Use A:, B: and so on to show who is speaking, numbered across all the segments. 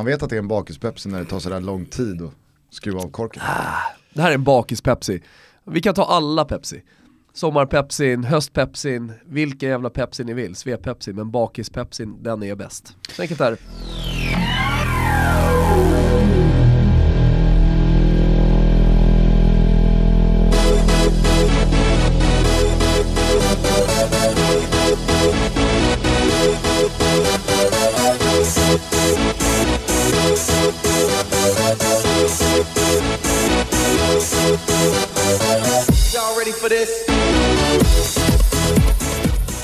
A: Man vet att det är en bakispepsi när det tar sådär lång tid att skruva av korken.
B: Ah, det här är en bakis-Pepsi. Vi kan ta alla Pepsi. Sommarpepsin, höstpepsin, vilken jävla Pepsi ni vill, Svepepsi, men bakispepsin, den är bäst. Så enkelt är det.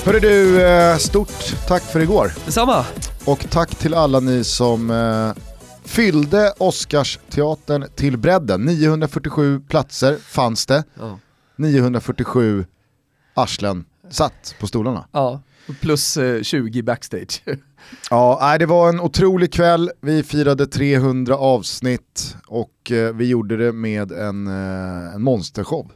A: Hörru du, eh, stort tack för igår.
B: Detsamma!
A: Och tack till alla ni som eh, fyllde Oscarsteatern till bredden. 947 platser fanns det,
B: Ja.
A: 947 arslen satt på stolarna.
B: ja. Plus eh, 20 backstage.
A: Ja, det var en otrolig kväll. Vi firade 300 avsnitt och eh, vi gjorde det med en, eh, en monstershow.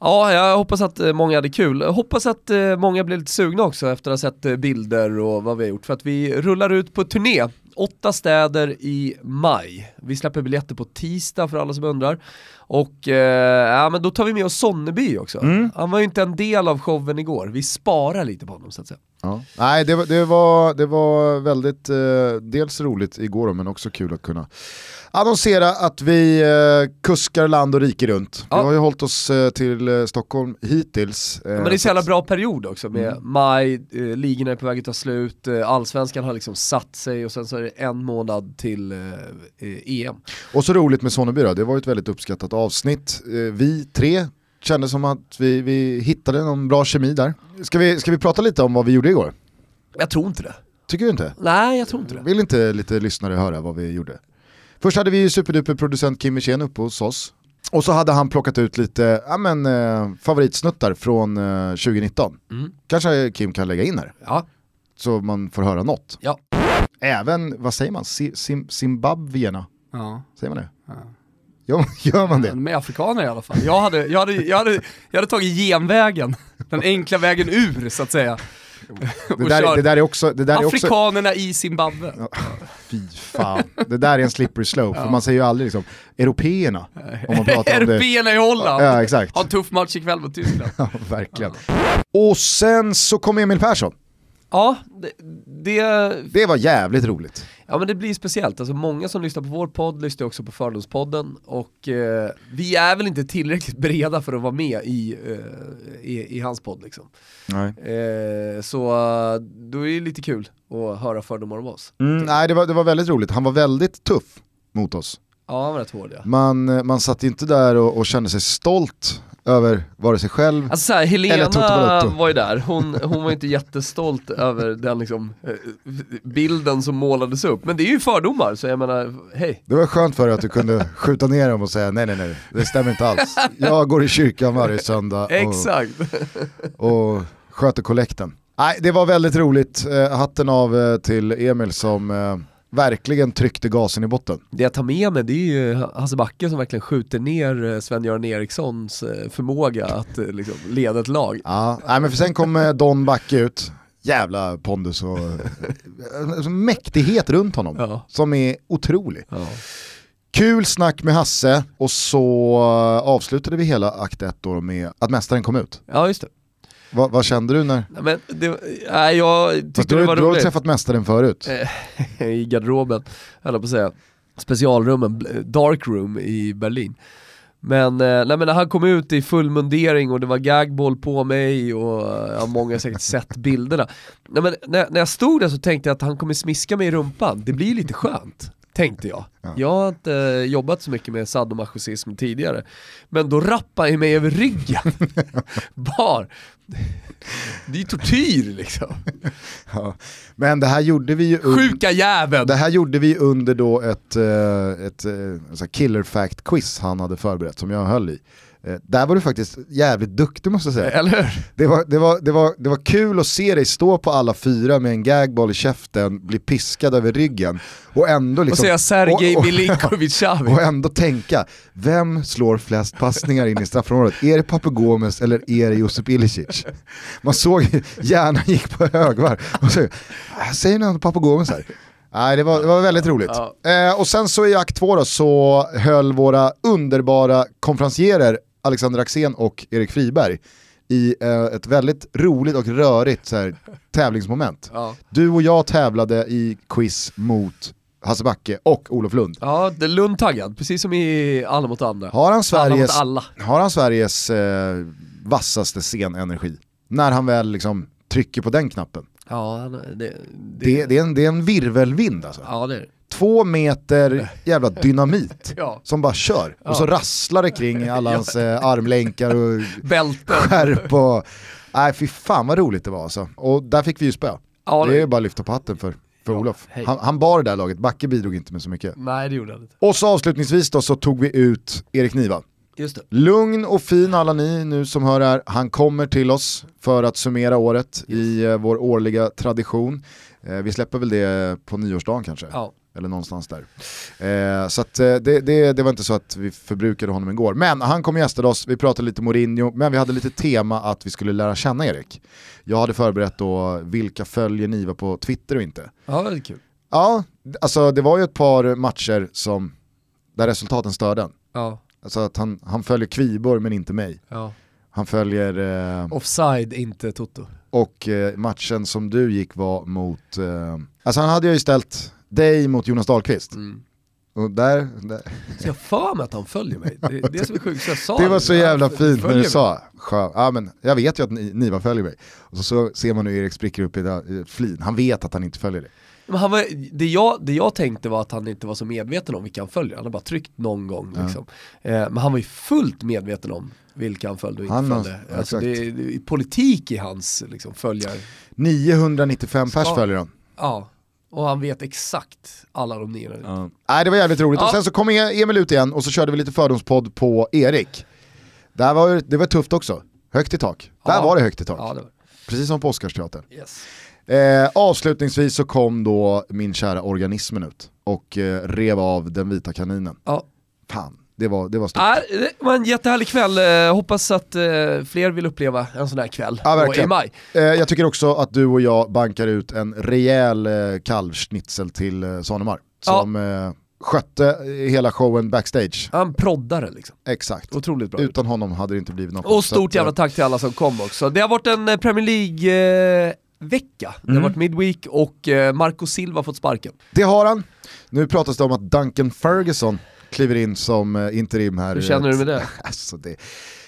B: Ja, jag hoppas att eh, många hade kul. Jag hoppas att eh, många blev lite sugna också efter att ha sett eh, bilder och vad vi har gjort. För att vi rullar ut på turné, åtta städer i maj. Vi släpper biljetter på tisdag för alla som undrar. Och eh, ja, men då tar vi med oss Sonneby också. Han var ju inte en del av showen igår, vi sparar lite på honom så att säga.
A: Ja. Nej, det, var- det, var, det var väldigt, eh, dels roligt igår men också kul att kunna annonsera att vi eh, kuskar land och rike runt.
B: Ja.
A: Vi har ju hållit oss eh, till eh, Stockholm hittills. eh,
B: Men det är så jävla bra period också med maj, eh, ligorna är på väg att ta slut, eh, allsvenskan har liksom satt sig och sen så är det en månad till EM.
A: Och så roligt med Sonneby då, det var ju ett väldigt uppskattat avsnitt. Vi tre kände som att vi, vi hittade någon bra kemi där. Ska vi, ska vi prata lite om vad vi gjorde igår?
B: Jag tror inte det.
A: Tycker du inte?
B: Nej, jag tror inte det.
A: Vill inte lite lyssnare höra vad vi gjorde? Först hade vi ju superduper producent Kim Wirsén uppe hos oss. Och så hade han plockat ut lite ja, men, eh, favoritsnuttar från eh, 2019.
B: Mm.
A: Kanske Kim kan lägga in här,
B: Ja,
A: så man får höra något.
B: ja.
A: Även, vad säger man, Si- Zimbabwierna?
C: Ja.
A: Säger man det? Gör, gör man det?
C: De är afrikaner i alla fall. Jag hade, jag hade, jag hade, jag hade tagit genvägen, den enkla vägen ur så att säga.
A: Det där, det där är också, det där är också
C: Afrikanerna i Zimbabwe.
A: fy fan. Det där är en slippery slope, för man säger ju aldrig liksom, européerna, om man pratar om det.
C: Européerna i Holland.
A: Ja, exakt.
C: Har en tuff match ikväll mot Tyskland.
A: Ja, verkligen. Och sen så kom Emil Persson.
B: Ja, det, det,
A: Det var jävligt roligt.
B: ja, men det blir speciellt. Alltså, många som lyssnar på vår podd lyssnar också på Fördomspodden och eh, vi är väl inte tillräckligt breda för att vara med i, eh, i, i hans podd. Liksom.
A: Nej.
B: Eh, så då är det lite kul att höra fördomar om oss.
A: Mm, nej, det var, det var väldigt roligt. Han var väldigt tuff mot oss.
B: Ja, han var rätt hård ja.
A: Man, eh, man satt inte där och, och kände sig stolt över vare sig själv
B: Alltså såhär,
A: Eller Toto
B: Helena var ju där, hon, hon var inte jättestolt över den liksom, eh, bilden som målades upp. Men det är ju fördomar, så jag menar, hej.
A: Det var skönt för dig att du kunde skjuta ner dem och säga nej nej nej, det stämmer inte alls. Jag går i kyrkan varje söndag och,
B: Exakt.
A: och sköter kollekten. Nej, det var väldigt roligt. Eh, hatten av eh, till Emil som verkligen tryckte gasen i botten.
B: Det jag tar med mig det är ju Hasse Backe som verkligen skjuter ner eh, Sven-Göran Erikssons eh, förmåga att eh, liksom, leda ett lag.
A: Ja, nej, men för sen kom Don Backe ut. Jävla pondus och eh, mäktighet runt honom
B: Ja.
A: som är otrolig.
B: Ja.
A: Kul snack med Hasse och så avslutade vi hela akt 1 då med att mästaren kom ut.
B: ja, just det.
A: Va, vad kände du när...
B: Men det, nej, jag
A: Fast
B: tyckte
A: du,
B: det var
A: du har
B: roligt.
A: träffat mästaren förut.
B: Eh, I garderoben, höll på att säga. Specialrummen, dark room i Berlin. Men, eh, nej, men när han kom ut i full mundering och det var gagball på mig och eh, ja, många har säkert sett bilderna. Nej, men när, när jag stod där så tänkte jag att han kommer smiska mig i rumpan, det blir lite skönt. Tänkte jag. Jag har inte eh, jobbat så mycket med sadomasochism tidigare. Men då rappade han mig över ryggen. Bar. Det är ju tortyr liksom.
A: Ja. Men det här gjorde vi ju...
B: Sjuka jäveln!
A: Det här gjorde vi under då ett, eh, ett eh, så här killer fact quiz han hade förberett som jag höll i. Eh, Där var du faktiskt jävligt duktig måste jag säga.
B: Eller hur?
A: Det var, det, var, det, var, det var kul att se dig stå på alla fyra med en gagball i käften, bli piskad över ryggen och ändå
B: Och
A: liksom...
B: säga Sergej
A: och- och-
B: Milinkovic.
A: Och ändå tänka, vem slår flest passningar in i straffområdet? Är det Papu Gomes eller är det Josip Ilicic? Man såg hjärnan gick på högvarv. Och så, "Äh, säger någon Papu Gomes här? Nej, det var, det var väldigt roligt.
B: Ja.
A: Eh, och sen så i akt två då, så höll våra underbara konferencierer Alexander Axén och Erik Friberg i eh, ett väldigt roligt och rörigt så här, tävlingsmoment.
B: Ja,
A: Du och jag tävlade i quiz mot Hasse Backe och Olof Lund.
B: ja det är Lund taggad, precis som i Alla mot andra.
A: Har han
B: Alla
A: Sveriges,
B: alla.
A: har han Sveriges eh, vassaste scenenergi? När han väl liksom trycker på den knappen.
B: Ja, det, det,
A: Det, det, är, en, det är en virvelvind alltså.
B: ja, det är det.
A: Två meter jävla dynamit
B: Ja.
A: som bara kör. Och så rasslar det kring alla hans eh, armlänkar och skärp och... Nej fy fan vad roligt det var alltså. Och där fick vi ju spö.
B: Ja,
A: det är bara att lyfta på hatten för, för
B: Ja,
A: Olof.
B: hej.
A: Han, han bar det där laget, Backe bidrog inte med så mycket.
B: nej, det gjorde han inte.
A: Och så avslutningsvis då så tog vi ut Erik Niva.
B: Just det.
A: Lugn och fin alla ni nu som hör här. Han kommer till oss för att summera året i eh, vår årliga tradition. Eh, vi släpper väl det på nyårsdagen kanske,
B: Ja.
A: Eller någonstans där. Eh, så att, eh, det, det, det var inte så att vi förbrukade honom igår. Men han kom och gästade oss, vi pratade lite Mourinho, men vi hade lite tema att vi skulle lära känna Erik. Jag hade förberett då vilka följer Niva på Twitter och inte.
B: ja, det är kul.
A: Ja, alltså det var ju ett par matcher som, där resultaten störde.
B: Ja,
A: Alltså att han, han följer Kviborg men inte mig.
B: ja.
A: Han följer, eh,
B: Offside, inte Toto.
A: och eh, matchen som du gick var mot, eh, alltså han hade ju ställt dig mot Jonas Dahlqvist.
B: Mm.
A: Och där, där,
B: Så jag för mig att han följer mig. Det, det är som är sjukt, så jag sa
A: det var så jävla fint när du
B: mig.
A: sa, ja men jag vet ju att ni, Niva följer mig. Och så, så ser man hur Erik spricker upp i flin, han vet att han inte följer dig.
B: Men han var, det, jag, det jag tänkte var att han inte var så medveten om vilka han följer, han har bara tryckt någon gång.
A: Ja.
B: Liksom. Eh, men han var ju fullt medveten om vilka han följde och inte
A: Han har-
B: följde. Alltså, det, det, politik i hans liksom, följar.
A: 995 pers
B: Ska-
A: följer han.
B: Ja, och han vet exakt alla de nio.
A: Nej det var jävligt roligt, och
B: Ja.
A: sen så kom Emil ut igen och så körde vi lite fördomspodd på Erik. Där var, det var tufft också, högt i tak. Där
B: Ja.
A: var det högt i tak,
B: Ja, det var.
A: precis som på Oscarsteatern.
B: Yes.
A: Eh, avslutningsvis så kom då min kära organismen ut och eh, rev av den vita kaninen.
B: Ja.
A: Fan, det var, det var stort.
B: Ja, det var en jättehärlig kväll, Eh, hoppas att eh, fler vill uppleva en sån här kväll
A: Ja,
B: i maj.
A: Eh, jag tycker också att du och jag bankar ut en rejäl kalvschnitzel till Sanemar.
B: Ja.
A: Som eh, skötte hela showen backstage.
B: Han proddare liksom,
A: Exakt.
B: otroligt bra.
A: Utan honom hade det inte blivit något.
B: Och stort jävla tack till alla som kom också. Det har varit en Premier League-vecka. Det har
A: Mm.
B: varit midweek och Marco Silva fått sparken.
A: Det har han. Nu pratas det om att Duncan Ferguson kliver in som eh, interim här.
B: Hur känner du med det?
A: Alltså det,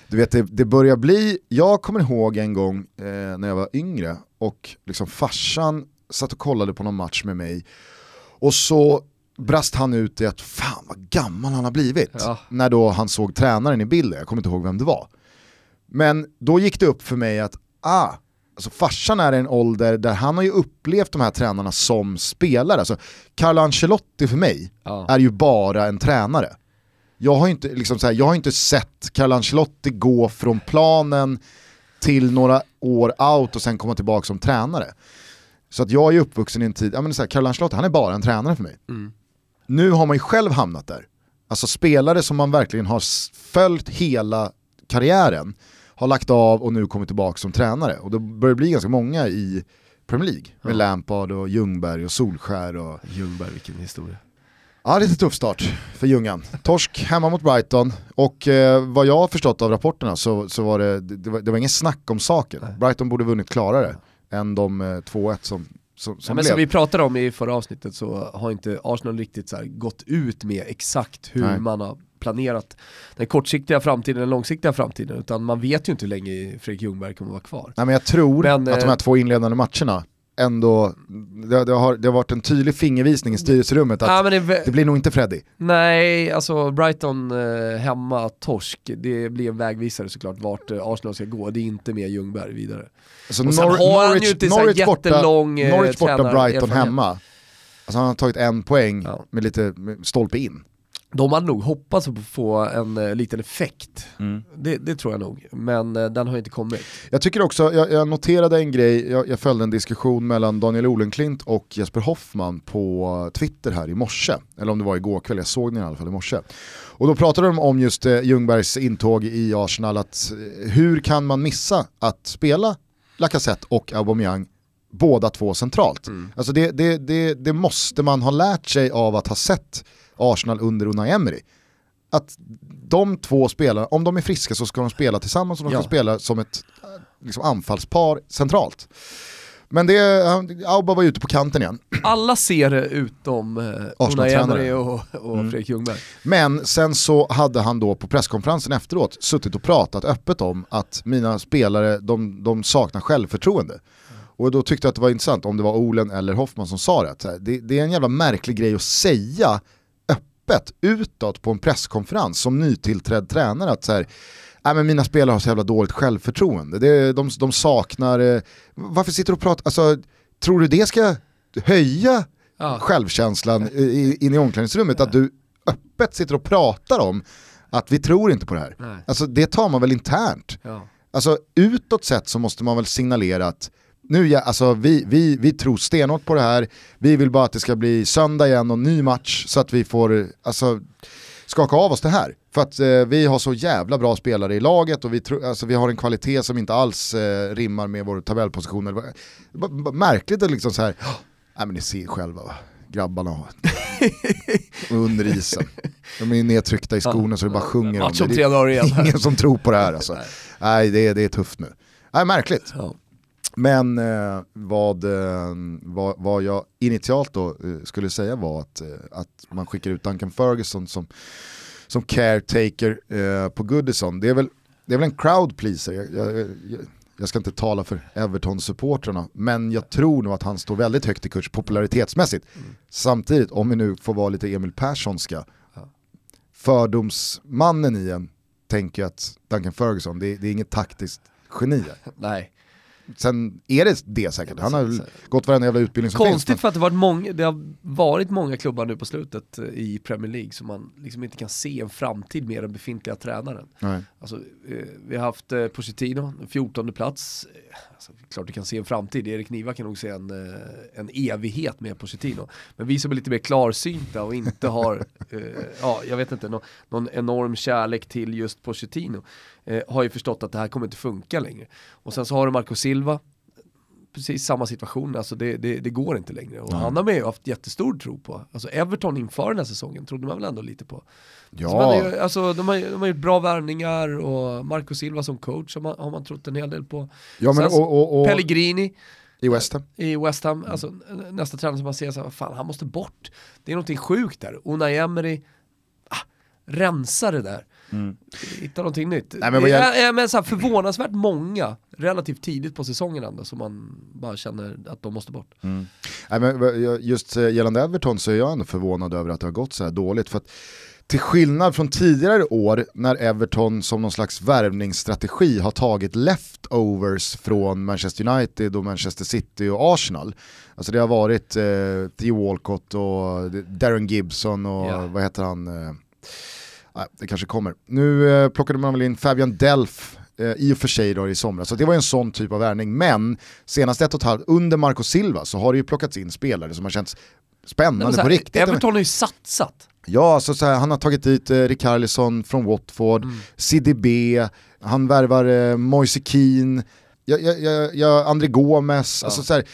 A: du vet, det, det börjar bli, jag kommer ihåg en gång eh, när jag var yngre och liksom farsan satt och kollade på någon match med mig och så brast han ut i att fan vad gammal han har blivit.
B: Ja.
A: När då han såg tränaren i bilden, jag kommer inte ihåg vem det var. Men då gick det upp för mig att, ah, alltså farsan är i en ålder där han har ju upplevt de här tränarna som spelare. Alltså, Carlo Ancelotti för mig
B: Ja.
A: är ju bara en tränare. Jag har ju inte, liksom så här, jag har inte sett Carlo Ancelotti gå från planen till några år out och sen komma tillbaka som tränare. Så att jag är uppvuxen i en tid, ja men så här, Carlo Ancelotti han är bara en tränare för mig.
B: Mm.
A: Nu har man ju själv hamnat där. Alltså spelare som man verkligen har följt hela karriären har lagt av och nu kommit tillbaka som tränare. Och då börjar det bli ganska många i Premier League. Med
B: Ja.
A: Lampard och Ljungberg och Solskär och
B: Ljungberg, vilken historia.
A: Ja, lite tuff start för Ljungan. Torsk hemma mot Brighton och eh, vad jag har förstått av rapporterna så, så var det, det, var, det var ingen snack om saken.
B: Nej.
A: Brighton borde vunnit klarare än de eh, 2-1 som, som,
B: Ja,
A: som
B: men
A: blev.
B: som vi pratade om i förra avsnittet så har inte Arsenal riktigt så gått ut med exakt hur
A: Nej.
B: man har planerat den kortsiktiga framtiden, den långsiktiga framtiden, utan man vet ju inte hur länge Fredrik Ljungberg kommer vara kvar.
A: Nej, men jag tror
B: Men,
A: att de
B: eh,
A: här två inledande matcherna ändå, det, det, har, det har varit en tydlig fingervisning i styrelserummet att
B: Ja, det,
A: det blir nog inte Freddy.
B: Nej, alltså Brighton eh, hemma, torsk, det blir en vägvisare såklart vart eh, Arsenal ska gå, det är inte med Ljungberg vidare.
A: Alltså Nor-
B: har han ju
A: Norwich,
B: inte
A: Norwich borta,
B: jättelång, eh,
A: Norwich borta Brighton hemma. Alltså han har tagit en poäng
B: Ja.
A: med lite med stolpe in.
B: De hade nog hoppats på att få en eh, liten effekt, det, det tror jag nog, men eh, den har inte kommit.
A: Jag tycker också, jag, jag noterade en grej, jag, jag följde en diskussion mellan Daniel Olenklint och Jesper Hoffman på Twitter här i morse. Eller om det var igår kväll, jag såg den i alla fall i morse. Och då pratade de om just eh, Ljungbergs intåg i Arsenal, att hur kan man missa att spela Lacazette och Aubameyang båda två centralt.
B: Mm.
A: Alltså det, det, det, det måste man ha lärt sig av att ha sett Arsenal under Unai Emery. Att de två spelarna, om de är friska så ska de spela tillsammans och de ska
B: Ja.
A: spela som ett liksom, anfallspar centralt. Men det, Auba var ute på kanten igen.
B: Alla ser det utom eh, Unai. Emery och, och
A: Mm.
B: Fredrik Ljungberg.
A: Men sen så hade han då på presskonferensen efteråt suttit och pratat öppet om att mina spelare, de, de saknar självförtroende. Och då tyckte jag att det var intressant om det var Olen eller Hoffman som sa det. Det, det är en jävla märklig grej att säga öppet utåt på en presskonferens som nytillträdd tränare att så här, Nej, men mina spelare har så jävla dåligt självförtroende. Det, de, de saknar, eh, varför sitter du och pratar, alltså, tror du det ska höja
B: Ja.
A: självkänslan in i omklädningsrummet? Att du öppet sitter och pratar om att vi tror inte på det här.
B: Nej.
A: Alltså det tar man väl internt.
B: Ja.
A: Alltså utåt sett så måste man väl signalera att nu, alltså, vi, vi, vi tror stenhårt på det här, vi vill bara att det ska bli söndag igen och ny match så att vi får alltså, skaka av oss det här. För att eh, vi har så jävla bra spelare i laget och vi, alltså, vi har en kvalitet som inte alls eh, rimmar med vår tabellposition. Eller, märkligt att liksom så här, nej men ni ser själva va, grabbarna har under isen. De är nedtryckta i skorna så det bara sjunger om det. Det är ingen som tror på det här alltså.
B: Nej.
A: Nej, det är, det är tufft nu. Nej, märkligt. Men eh, vad, eh, vad, vad jag initialt då eh, skulle säga var att, eh, att man skickar ut Duncan Ferguson som, som caretaker eh, på Goodison. Det är väl, det är väl en crowd pleaser. Jag, jag, jag, jag ska inte tala för Everton-supportrarna, men jag tror nog att han står väldigt högt i kurs popularitetsmässigt. Samtidigt, om vi nu får vara lite Emil Perssonska,
B: Ja.
A: fördomsmannen i en tänker att Duncan Ferguson, det, det är inget taktiskt geni.
B: Nej.
A: Sen är det det säkert, han har gått varenda jävla utbildning som
B: Konstigt
A: finns.
B: för att det, varit många, det har varit många klubbar nu på slutet eh, i Premier League som man liksom inte kan se en framtid med den befintliga tränaren.
A: Nej.
B: Alltså, eh, vi har haft eh, Pochettino, 14 plats. Alltså, klart du kan se en framtid, Erik Niva kan nog se en, eh, en evighet med Pochettino. Men vi som är lite mer klarsynta och inte har, eh, ja jag vet inte, nå, någon enorm kärlek till just Pochettino, eh, har ju förstått att det här kommer inte funka längre. Och sen så har du Marco Silva, precis samma situation, alltså det, det, det går inte längre. Och
A: Nej.
B: han har man ju haft jättestor tro på. Alltså Everton inför den här säsongen trodde man väl ändå lite på. Så
A: Ja,
B: är, ju- alltså, de, har, de har gjort bra värvningar och Marco Silva som coach har man, har man trott en hel del på.
A: ja men
B: Sen-
A: och, och, och
B: Pellegrini
A: i West Ham.
B: i West Ham, alltså, nästa tränare som man ser så här, fan han måste bort. Det är någonting sjukt där. Unai Emery, ah, rensa det där. Hitta någonting nytt.
A: Nej, men jag-
B: är- men så här, förvånansvärt många, relativt tidigt på säsongen ändå, som man bara känner att de måste bort.
A: Nej, men jag- just eh, gällande Everton så är jag ändå förvånad över att det har gått så här dåligt. För att till skillnad från tidigare år när Everton som någon slags värvningsstrategi har tagit leftovers från Manchester United och Manchester City och Arsenal. Alltså det har varit eh, Theo Walcott och Darren Gibson och
B: Ja.
A: vad heter han? Eh, nej, det kanske kommer. Nu eh, plockade man väl in Fabian Delf eh, i och för sig då i somras, så det var ju en sån typ av värvning. Men senast ett och ett halvt, under Marco Silva så har det ju plockats in spelare som har känts
B: Nej,
A: spännande
B: men så
A: på
B: här,
A: riktigt.
B: Everton har ju satsat.
A: Ja, alltså så här, han har tagit dit eh, Rikarlison från Watford,
B: Mm.
A: CDB, han värvar eh, Moise Keane, ja, ja, ja, ja, André Gomes, alltså så här,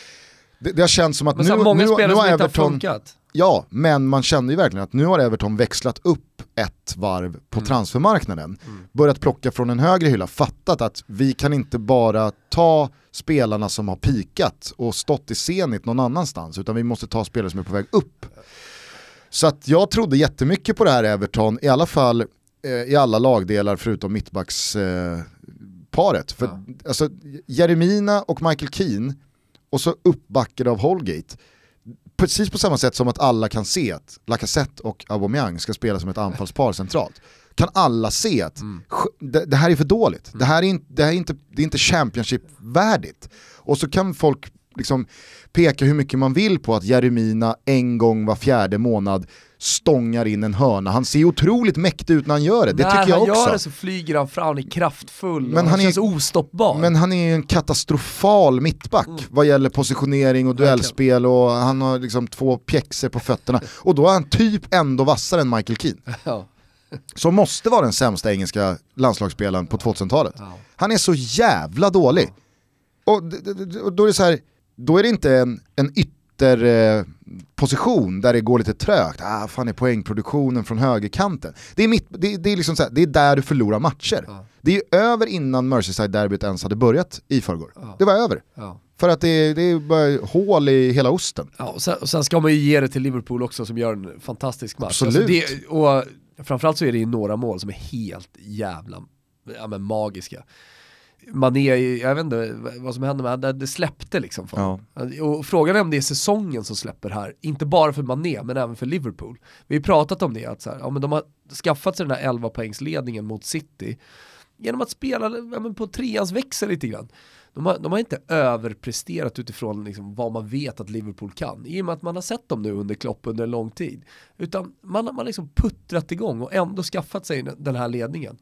A: det, det har känts som att nu,
B: här, många
A: nu, nu har
B: som inte har
A: Everton,
B: funkat.
A: Ja, men man kände ju verkligen att nu har Everton växlat upp ett varv på
B: Mm.
A: transfermarknaden, börjat plocka från en högre hylla, fattat att vi kan inte bara ta spelarna som har pikat och stått i Zenit någon annanstans, utan vi måste ta spelare som är på väg upp. Så att jag trodde jättemycket på det här Everton, i alla fall eh, i alla lagdelar förutom mittbacksparet. Eh. För
B: Ja.
A: alltså, Jeremina och Michael Keane, och så uppbackade av Holgate, precis på samma sätt som att alla kan se att Lacazette och Aubameyang ska spela som ett anfallspar centralt. Kan alla se att
B: Mm.
A: "Sj- det, det här är för dåligt, det här är, inte, det här är inte, det är inte Championship-värdigt. Och så kan folk liksom peka hur mycket man vill på att Jeremina en gång var fjärde månad stångar in en hörna. Han ser otroligt mäktig ut när han gör det, det
B: När
A: tycker jag
B: han
A: också.
B: gör det så flyger han fram, han är kraftfull
A: Men
B: han,
A: han är-
B: känns ostoppbar.
A: Men han är en katastrofal mittback
B: Mm.
A: vad gäller positionering och duellspel och han har liksom två pjäxor på fötterna. Och då är han typ ändå vassare än Michael Keane.
B: ja.
A: Som måste vara den sämsta engelska landslagsspelaren på 2000-talet.
B: Ja.
A: Han är så jävla dålig. Och, och då är det så här, då är det inte en, en ytterposition där det går lite trögt. Ah, fan är poängproduktionen från högerkanten. Det är, mitt, det, det är, liksom så här, det är där du förlorar matcher.
B: Ja.
A: Det är över innan Merseyside-derbyt ens hade börjat i förrgår.
B: Ja.
A: Det var över.
B: Ja.
A: För att det, det är bara hål i hela osten.
B: Ja, och, sen, och sen ska man ju ge det till Liverpool också som gör en fantastisk match.
A: Absolut.
B: Alltså det, och framförallt så är det ju några mål som är helt jävla ja, men magiska. Mané, jag vet inte vad som hände med det, släppte liksom. Fan. Och frågan är om det är säsongen som släpper här, inte bara för Mané men även för Liverpool. Vi har pratat om det, att så här, ja, men de har skaffat sig den här 11 poängsledningen mot City genom att spela ja, på treans växel lite grann. De har, de har inte överpresterat utifrån liksom vad man vet att Liverpool kan, i och med att man har sett dem nu under Klopp under en lång tid. Utan man har man liksom puttrat igång och ändå skaffat sig den här ledningen.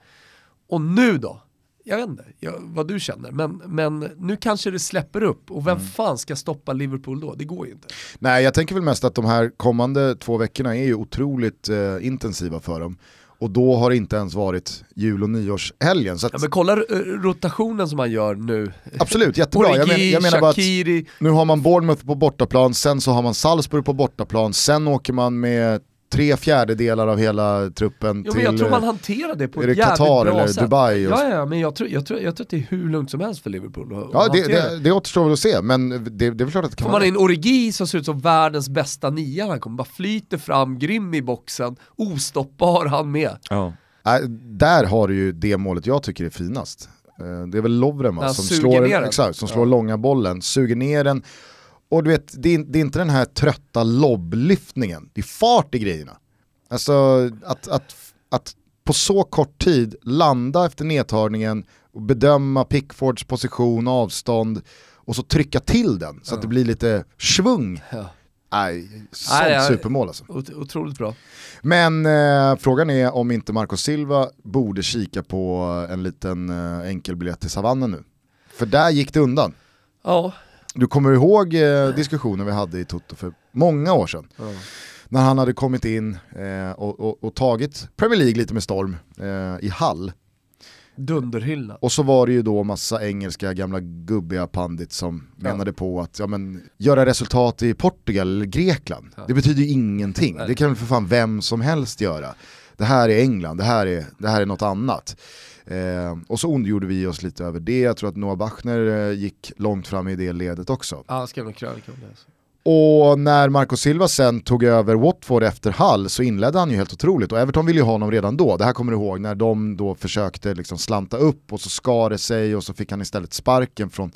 B: Och nu då? Jag vet inte jag, vad du känner, men, men nu kanske det släpper upp och vem fan ska stoppa Liverpool då? Det går ju inte.
A: Nej, jag tänker väl mest att de här kommande två veckorna är ju otroligt eh, intensiva för dem. Och då har det inte ens varit jul och nyårshelgen. Så att,
B: Ja, men kolla eh, rotationen som man gör nu.
A: absolut, jättebra. Jag, men,
B: Origi,
A: jag menar bara att nu har man Bournemouth på bortaplan, sen så har man Salzburg på bortaplan, sen åker man med tre fjärdedelar av hela truppen
B: Jo,
A: till...
B: jag tror man
A: eh,
B: hanterar det på
A: är
B: ett
A: det
B: jävligt
A: Qatar
B: bra
A: eller
B: sätt.
A: Dubai och-
B: Ja, ja, men jag tror, jag, tror, jag tror att det är hur lugnt som helst för Liverpool att
A: Ja, det, det, det återstår väl att se, men det, det är väl klart att det kan
B: Får man in Origi som ser ut som världens bästa nia, han kommer bara flyter fram, grym i boxen, ostoppbar han med.
A: Nej, där har du ju det målet jag tycker är finast. Eh, Det är väl Lovren va? Som slår, exakt, som slår
B: Ja.
A: långa bollen, suger ner den. Och du vet, det är, det är inte den här trötta lobblyftningen, det är fart i grejerna. Alltså att, att, att på så kort tid landa efter nedtagningen och bedöma Pickfords position, avstånd och så trycka till den så att det blir lite svung.
B: Ja.
A: Nej, sånt
B: Nej, jag-
A: supermål alltså.
B: Ot- Otroligt bra.
A: Men eh, frågan är om inte Marco Silva borde kika på en liten eh, enkelbiljett till savannen nu. För där gick det undan.
B: Ja.
A: Du kommer ihåg eh, diskussionen vi hade i Toto för många år sedan.
B: ja.
A: När han hade kommit in eh, och, och, och tagit Premier League lite med storm eh, i Hall.
B: Dunderhylla.
A: Och så var det ju då massa engelska gamla gubbiga pandit som menade på att ja, men, göra resultat i Portugal eller Grekland,
B: Ja.
A: det betyder ju ingenting.
B: Nej.
A: Det kan väl för fan vem som helst göra. Det här är England, det här är, det här är något annat. Eh, och så ondgjorde vi oss lite över det, jag tror att Noah Bachner eh, gick långt fram i det ledet också.
B: Ja, han skrev en krönika om det. Alltså.
A: Och när Marco Silva sen tog över Watford efter Hull så inledde han ju helt otroligt och Everton ville ju ha honom redan då. Det här kommer du ihåg när de då försökte liksom slanta upp och så skar det sig och så fick han istället sparken från,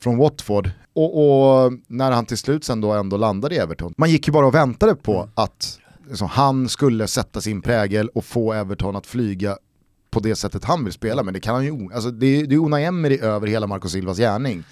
A: från Watford. Och, och när han till slut sen då ändå landade i Everton, man gick ju bara och väntade på att liksom, han skulle sätta sin prägel och få Everton att flyga på det sättet han vill spela, men det kan han ju, alltså det, är- det är Unai Emery över hela Marco Silvas gärning.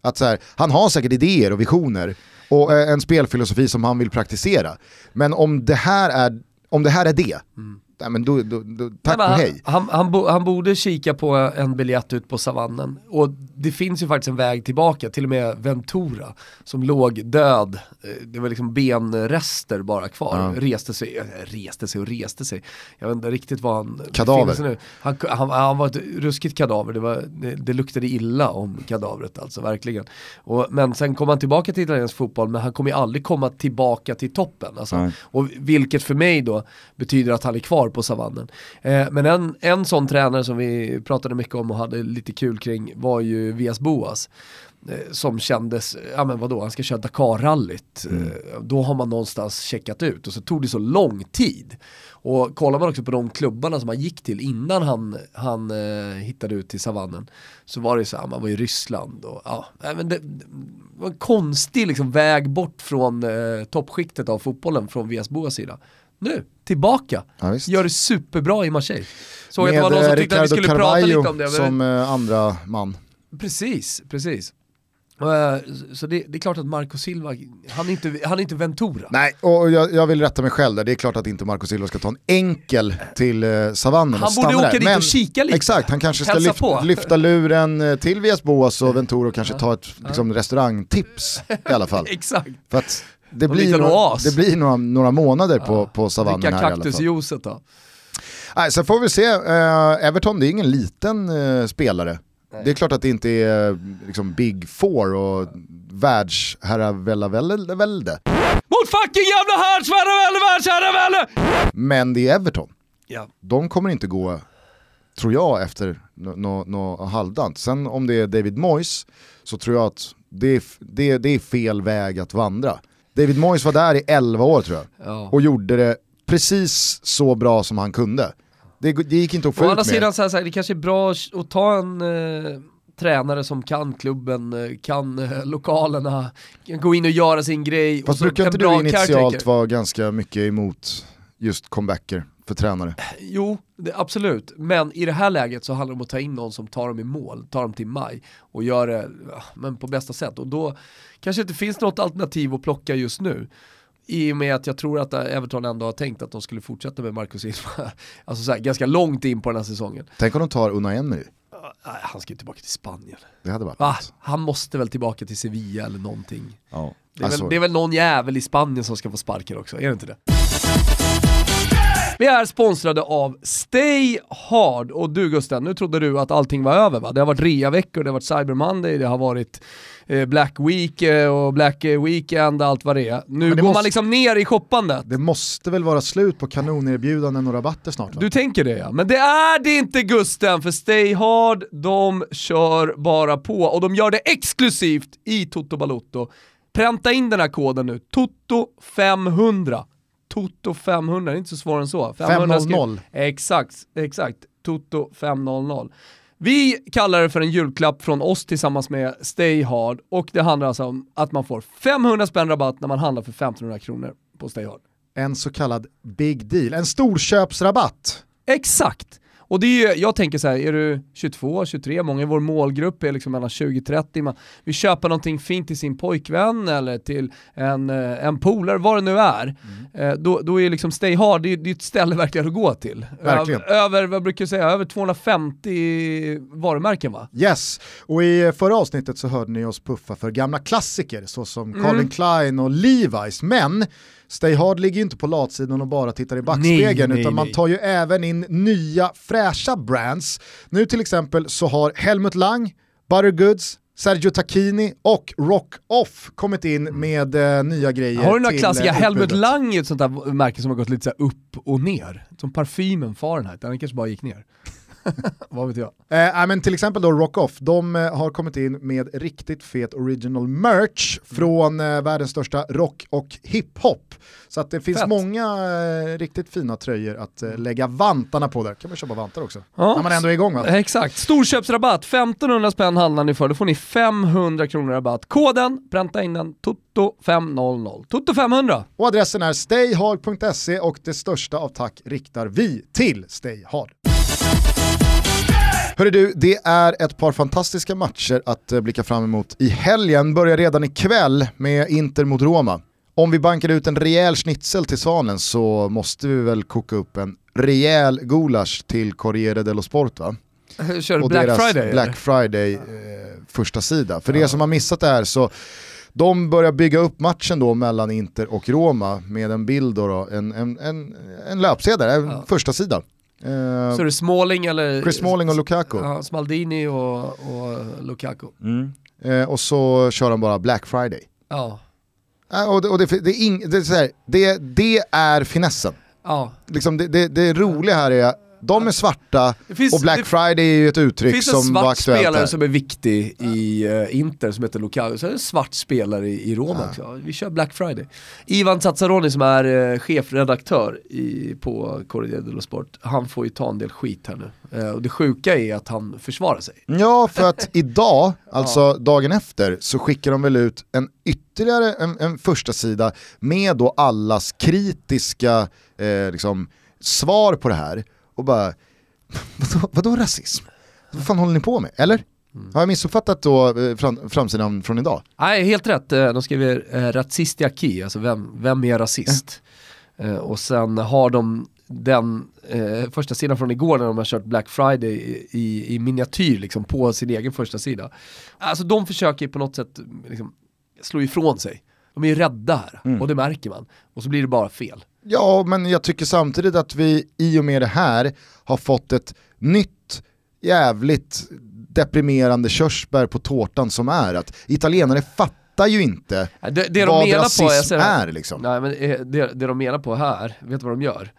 A: Att så här, han har säkert idéer och visioner och eh, en spelfilosofi som han vill praktisera. Men om det här är, om det, här är det, mm nej, men då, då, då, tack
B: Nej,
A: och hej.
B: Han, han, bo, han borde kika på en biljett ut på savannen. Och det finns ju faktiskt en väg tillbaka, till och med Ventura, som låg död. Eh, Det var liksom benrester bara kvar.
A: Ja.
B: Reste sig, eh, reste sig och reste sig. Jag vet inte riktigt vad han
A: Kadaver.
B: nu. Han, han, han var ett ruskigt kadaver, det, var, det, det luktade illa om kadavret alltså, verkligen. Och, men sen kom han tillbaka till italiensk fotboll, men han kommer ju aldrig komma tillbaka till toppen. Alltså. Och vilket för mig då betyder att han är kvar på savannen. Eh, men en, en sån tränare som vi pratade mycket om och hade lite kul kring var ju Vias Boas. Eh, som kändes, ja men vadå, han ska köra Dakar-rallyt. Eh, då har man någonstans checkat ut och så tog det så lång tid. Och kollar man också på de klubbarna som han gick till innan han, han eh, hittade ut till savannen så var det så här, man var i Ryssland och ja, men det, det var en konstig liksom, väg bort från eh, toppskiktet av fotbollen från Vias Boas sida. Nu, tillbaka.
A: Ja.
B: Gör det superbra i Marseille. Såg att det var någon som
A: eh,
B: tyckte att vi
A: Ricardo
B: skulle prata lite
A: Carvalho
B: om det.
A: som eh, andra man.
B: Precis, precis. Eh, Så det, det är klart att Marco Silva, han är inte, han är inte Ventura.
A: Nej, och jag, jag vill rätta mig själv där. Det är klart att inte Marco Silva ska ta en enkel till eh, savannen
B: Han borde åka
A: där.
B: dit
A: Men-
B: och kika lite.
A: Exakt, han kanske ska lyfta,
B: på.
A: lyfta luren eh, till Vias Boas och Ventura och kanske ta ett liksom, restaurangtips i alla fall.
B: Exakt.
A: För att det blir,
B: liten
A: några,
B: oas.
A: det blir några, några månader på, på savannen
B: Dricka
A: här
B: kaktusjuicet då.
A: Nej, sen får vi se, eh, Everton det är ingen liten eh, spelare. Det är klart att det inte är liksom Big Four och världsherravälde,
B: Mot fucking jävla härdsvärravälde, världsherravälde!
A: men det är Everton.
B: Ja.
A: De kommer inte gå, tror jag, efter något no, no, halvdant. Sen om det är David Moyes så tror jag att det är, det, det är fel väg att vandra. David Moyes var där i 11 år tror jag
B: Ja.
A: och gjorde det precis så bra som han kunde. Det, det gick inte att få
B: Å
A: ut
B: andra
A: mer.
B: sidan, så här, så här, det kanske är bra att ta en eh, tränare som kan klubben, eh, kan eh, lokalerna, kan gå in och göra sin grej.
A: Fast brukar inte du initialt vara ganska mycket emot just comebacker för tränare?
B: Jo, det, absolut. Men i det här läget så handlar det om att ta in någon som tar dem i mål, tar dem till maj och gör det men på bästa sätt. Och då kanske inte finns något alternativ att plocka just nu. I och med att jag tror att Everton ändå har tänkt att de skulle fortsätta med Marcus Silva, alltså så här, ganska långt in på den här säsongen.
A: Tänk om de tar Unai Emery,
B: Nej, han ska ju tillbaka till Spanien.
A: det hade varit
B: Va?
A: något.
B: Han måste väl tillbaka till Sevilla eller någonting.
A: Ja.
B: Det är, väl, det är väl någon jävel i Spanien som ska få sparken också, är det inte det? Vi är sponsrade av Stay Hard och du Gusten, nu trodde du att allting var över va? Det har varit reaveckor, det har varit Cyber Monday, det har varit eh, Black Week eh, och Black Weekend, allt vad det är. Nu
A: det
B: går
A: måste-
B: man liksom ner i shoppandet.
A: det måste väl vara slut på kanonerbjudanden och rabatter snart va?
B: Du tänker det ja, men det är det inte Gusten, för Stay Hard, de kör bara på och de gör det exklusivt i Toto Balotto. Pränta in den här koden nu, TOTO500. Toto 500, det är inte så svårare än så.
A: 500.
B: skri- Exakt, exakt. Toto 500. Vi kallar det för en julklapp från oss tillsammans med Stay Hard och det handlar alltså om att man får 500 spänn rabatt när man handlar för 1500 kronor på Stay Hard.
A: En så kallad big deal, en storköpsrabatt.
B: Exakt! Och det är ju, jag tänker så här, är du 22, 23, många i vår målgrupp är liksom mellan 20-30, man vill köpa någonting fint till sin pojkvän eller till en, eh, en polare, vad det nu är. Eh, Då, då är liksom Stay Hard, det är, det är ett ställe verkligen att gå till.
A: Verkligen.
B: Över, över, vad brukar jag säga, över 250 varumärken va?
A: Yes, och i förra avsnittet så hörde ni oss puffa för gamla klassiker såsom
B: Mm.
A: Calvin Klein och Levi's, men Stay Hard ligger ju inte på latsidan och bara tittar i backspegeln
B: Nej, nej,
A: utan man
B: nej.
A: tar ju även in nya fräscha brands. Nu till exempel så har Helmut Lang, Buttergoods, Sergio Tacchini och Rock Off kommit in med eh, nya grejer
B: Har du några klassiker?
A: eh,
B: Helmut. Lang är ett sånt där märke som har gått lite så här upp och ner. Som parfymen Fahrenheit, den kanske bara gick ner. vad vet jag.
A: Eh, men till exempel då Rock Off, de eh, har kommit in med riktigt fet original merch från eh, världens största rock och hiphop. Så att det finns
B: Fett.
A: många eh, riktigt fina tröjor att eh, lägga vantarna på där. kan man köpa vantar också.
B: Ja.
A: När man ändå är igång va?
B: Exakt, storköpsrabatt, 1500 spänn handlar ni för, då får ni 500 kronor rabatt. Koden, pränta in den, TOTO500. TOTO500!
A: Och adressen är stayhard.se och det största av tack riktar vi till Stayhard. Hörru du, det är ett par fantastiska matcher att eh, blicka fram emot i helgen. Börjar redan ikväll med Inter mot Roma. Om vi bankar ut en rejäl schnitzel till Svanen så måste vi väl koka upp en rejäl gulasch till Corriere dello Sport va?
B: Kör du
A: och
B: Black
A: deras
B: Friday?
A: Black? Friday eh, första sida. För er som har missat det här så de börjar bygga upp matchen då mellan Inter och Roma med en bild då, då en, en, en, en löpsedel, en
B: Ja.
A: första sida. Eh,
B: Så är det Smalling eller?
A: Chris Smalling och Lukaku.
B: Ja, Smaldini och, och Lukaku.
A: Eh, och så kör de bara Black Friday.
B: Ja.
A: Eh, och det, och det, det, är ing, det, är så här, det, det är finessen.
B: ja.
A: Liksom det, det, det roliga här är, de är svarta
B: Det finns,
A: och Black
B: det
A: Friday är ju ett uttryck
B: finns en
A: som var
B: svart
A: aktuellt
B: spelare
A: här.
B: som är viktig i uh, Inter som heter Lukaku, så är det en svart spelare i, i Roma också. Vi kör Black Friday. Ivan Zazzaroni som är uh, chefredaktör i, på Corriere dello Sport, han får ju ta en del skit här nu. Eh, och det sjuka är att han försvarar sig.
A: Ja, för att idag, alltså dagen efter, så skickar de väl ut en ytterligare en, en första sida med då allas kritiska eh, liksom, svar på det här. Och bara, vadå, vadå rasism? Vad fan håller ni på med? Eller? Har jag missuppfattat då eh, fram, framsidan från idag?
B: Nej, helt rätt. Eh, De skriver eh, razistiaki, alltså vem, vem är rasist? Eh, och sen har de den eh, första sidan från igår när de har kört Black Friday i, i, i miniatyr liksom, på sin egen första sida. Alltså de försöker på något sätt liksom, slå ifrån sig. De är ju rädda här och det märker man. Och så blir det bara fel.
A: Ja, men jag tycker samtidigt att vi i och med det här har fått ett nytt jävligt deprimerande körsbär på tårtan som är att italienare fattar ju inte
B: Det, det de
A: vad
B: menar
A: rasism
B: på, jag säger
A: är liksom.
B: Nej men eh, det, det de menar på här, vet du vad de gör?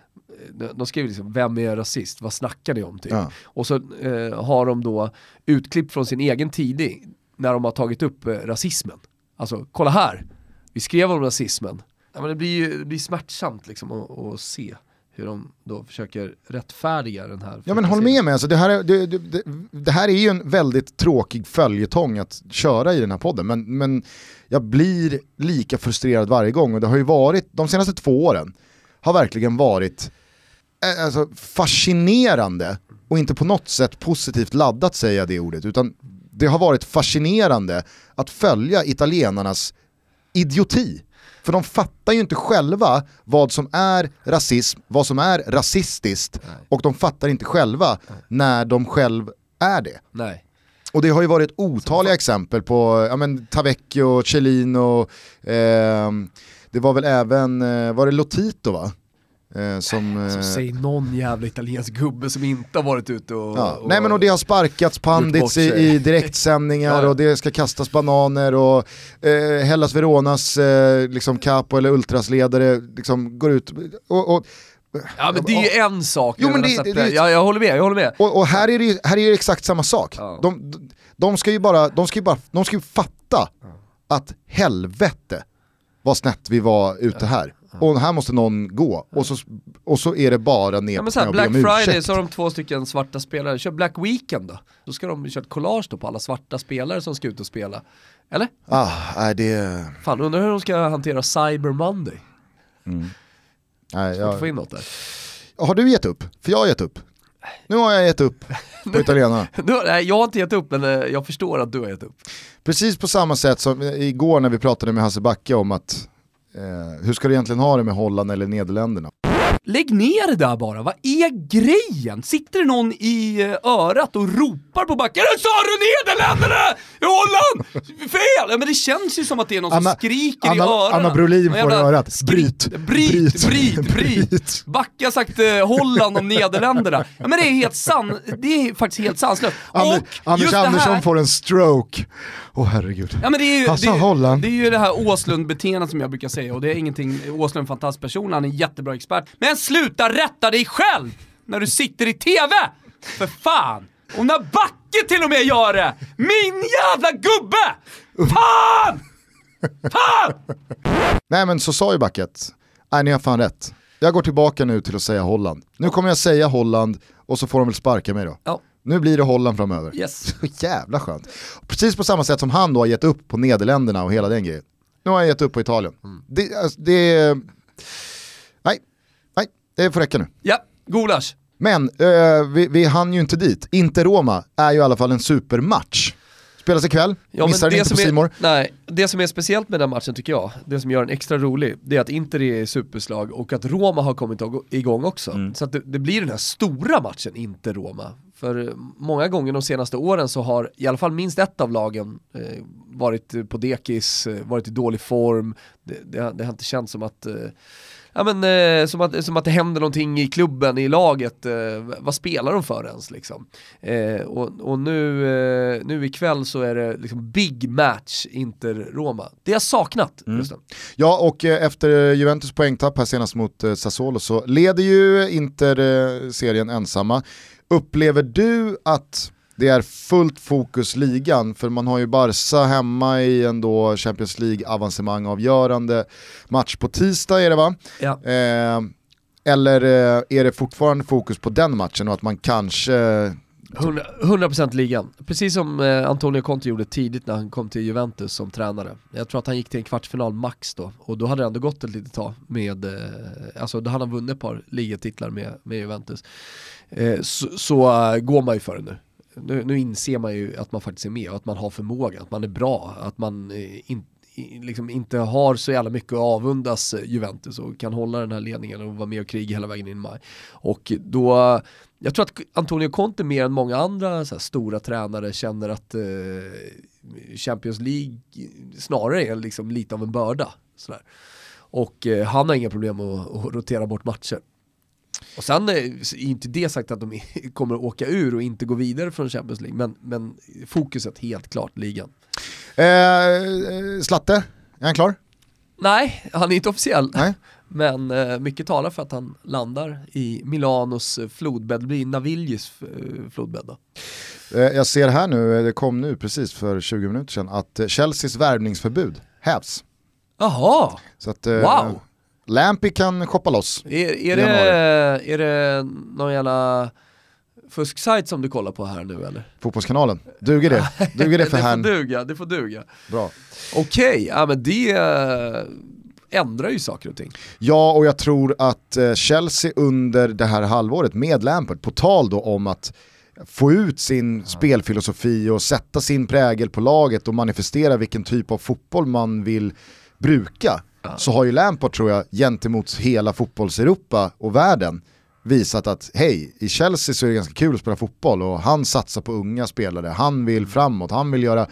B: De, de skriver liksom, vem är rasist? Vad snackar ni om typ?
A: Ja.
B: Och så eh, har de då utklipp från sin egen tidning när de har tagit upp eh, rasismen. Alltså, kolla här, vi skrev om rasismen. Ja, men det blir ju det blir smärtsamt liksom att, att se hur de då försöker rättfärdiga den här
A: Ja men håll med mig, alltså, det, här är, det, det, det, här är ju en väldigt tråkig följetong att köra i den här podden, men, men jag blir lika frustrerad varje gång. Och det har ju varit, de senaste två åren, har verkligen varit alltså, fascinerande och inte på något sätt positivt laddat säger jag det ordet, utan det har varit fascinerande att följa italienarnas idioti. För de fattar ju inte själva vad som är rasism, vad som är rasistiskt och de fattar inte själva när de själv är det.
B: Nej.
A: Och det har ju varit otaliga exempel på ja, men, Tavecchio, Cellino, ehm, det var väl även, eh, var det Lotito va? Eh, som,
B: Alltså,
A: eh,
B: säg någon jävla italiensk gubbe som inte har varit ute och...
A: Ja.
B: och
A: Nej men och det har sparkats pandits i, i direktsändningar
B: Ja,
A: och det ska kastas bananer och eh, Hellas Veronas eh, liksom capo eller ultrasledare liksom går ut och, och,
B: Ja men det är ju en sak,
A: Jo,
B: jag,
A: men det- det- det-
B: ja, jag håller med, jag håller med.
A: och, och här är det här är det exakt samma sak.
B: Ja.
A: De, de ska ju bara, de ska ju bara, de ska fatta att helvete vad snett vi var ute här. Och här måste någon gå. Och så, och så är det bara ner
B: Ja, här, Black
A: om
B: Friday
A: ursäkt.
B: så har de två stycken svarta spelare, kör Black Weekend då. Då ska de köra ett collage då på alla svarta spelare som ska ut och spela. Eller?
A: Ah, nej, det...
B: Fan, undrar hur de ska hantera Cyber Monday.
A: Nej,
B: Jag... få in något där.
A: har du gett upp? För jag har gett upp. Nu har jag gett upp på italienarna.
B: Nej, jag har inte gett upp men eh, jag förstår att du har gett upp.
A: Precis på samma sätt som igår när vi pratade med Hasse Backe om att Eh, hur ska du egentligen ha det med Holland eller Nederländerna?
C: Lägg ner det där bara, vad är grejen? Sitter det någon i eh, örat och ropar på backen "Nu sa du Nederländerna! I Holland! Fel! Ja, men det känns ju som att det är någon
A: Anna-
C: som skriker i
A: Anna-
C: öronen.
A: Anna Brolin får i örat. Bryt,
C: bryt,
A: bryt,
C: bryt, bryt. Backe har sagt eh, Holland om Nederländerna. Ja men det är helt san, det är faktiskt helt sanslöst.
A: Ander,
C: Och
A: Anders Andersson
C: här-
A: får en stroke. Åh herregud.
C: Ja men det är ju, det,
A: Holland.
C: det är ju det här Åslund-beteendet som jag brukar säga och det är ingenting, Åslund är en fantastisk person, han är en jättebra expert. Men sluta rätta dig själv när du sitter i TV! För fan! Och när Backe till och med gör det! Min jävla gubbe! Fan! Fan!
A: Nej men så sa ju Backet, nej ni har fan rätt. Jag går tillbaka nu till att säga Holland. Nu kommer jag säga Holland och så får de väl sparka mig då.
B: Ja.
A: Nu blir det Holland framöver.
C: Yes.
A: Så jävla skönt. Precis på samma sätt som han då har gett upp på Nederländerna och hela den grejen. Nu har jag gett upp på Italien. Det, alltså, det, det får räcka nu.
C: Ja, gulasch.
A: Men eh, vi, vi hann ju inte dit. Inte Roma är ju i alla fall en supermatch. Spelas ikväll,
B: Ja,
A: missar den inte på Simor.
B: nej, det som är speciellt med den matchen tycker jag, det som gör den extra rolig, det är att Inter är superslag och att Roma har kommit ig- igång också. Så att det, det blir den här stora matchen, Inter-Roma. För eh, många gånger de senaste åren så har i alla fall minst ett av lagen eh, varit på dekis, eh, varit i dålig form, det, det, det har inte känts som att eh, Ja men eh, som, att, som att det händer någonting i klubben, i laget, eh, vad spelar de för ens liksom? Eh, och och nu, eh, nu ikväll så är det liksom big match Inter-Roma. Det har jag saknat, Gusten.
A: Ja, och eh, efter Juventus poängtapp här senast mot eh, Sassuolo så leder ju Inter eh, serien ensamma. Upplever du att det är fullt fokus ligan? För man har ju Barca hemma i en då Champions League-avancemang avgörande match på tisdag är det va?
B: Ja.
A: Eh, eller eh, är det fortfarande fokus på den matchen och att man kanske
B: 100%, 100% ligan. Precis som eh, Antonio Conte gjorde tidigt när han kom till Juventus som tränare. Jag tror att han gick till en kvartsfinal max då, och då hade det ändå gått ett litet tag med, eh, alltså då hade han vunnit ett par ligatitlar med, med Juventus. Eh, så så eh, går man ju för det nu nu. Nu inser man ju att man faktiskt är med och att man har förmåga, att man är bra, att man eh, in, liksom inte har så jävla mycket att avundas Juventus och kan hålla den här ledningen och vara med och kriga hela vägen in i maj. Och då, jag tror att Antonio Conte mer än många andra så här, stora tränare känner att eh, Champions League snarare är liksom lite av en börda. Sådär. Och eh, han har inga problem att, att rotera bort matcher. Och sen är inte det sagt att de kommer att åka ur och inte gå vidare från Champions League, men, men fokuset helt klart ligan.
A: Eh, eh, Slatte, är han klar?
B: Nej, han är inte officiell.
A: Nej.
B: Men eh, mycket talar för att han landar i Milanos eh, flodbädd, det blir Naviljis eh, flodbädd då.
A: Eh, jag ser här nu, eh, det kom nu precis för 20 minuter sedan, att eh, Chelseas värvningsförbud hävs.
B: Jaha,
A: eh,
B: Wow.
A: Lampy kan shoppa loss.
B: är, är, det, är det någon jävla fusksajt som du kollar på här nu eller?
A: Fotbollskanalen, duger det? Duger det för
B: det får
A: herrn?
B: duga, det får duga.
A: Bra.
B: Okej, ja men det eh, ändrar ju saker och ting.
A: Ja, och jag tror att eh, Chelsea under det här halvåret med Lampard, på tal då om att få ut sin spelfilosofi och sätta sin prägel på laget och manifestera vilken typ av fotboll man vill bruka, så har ju Lampard tror jag gentemot hela fotbolls-Europa och världen visat att hej, i Chelsea så är det ganska kul att spela fotboll och han satsar på unga spelare, han vill framåt, han vill göra,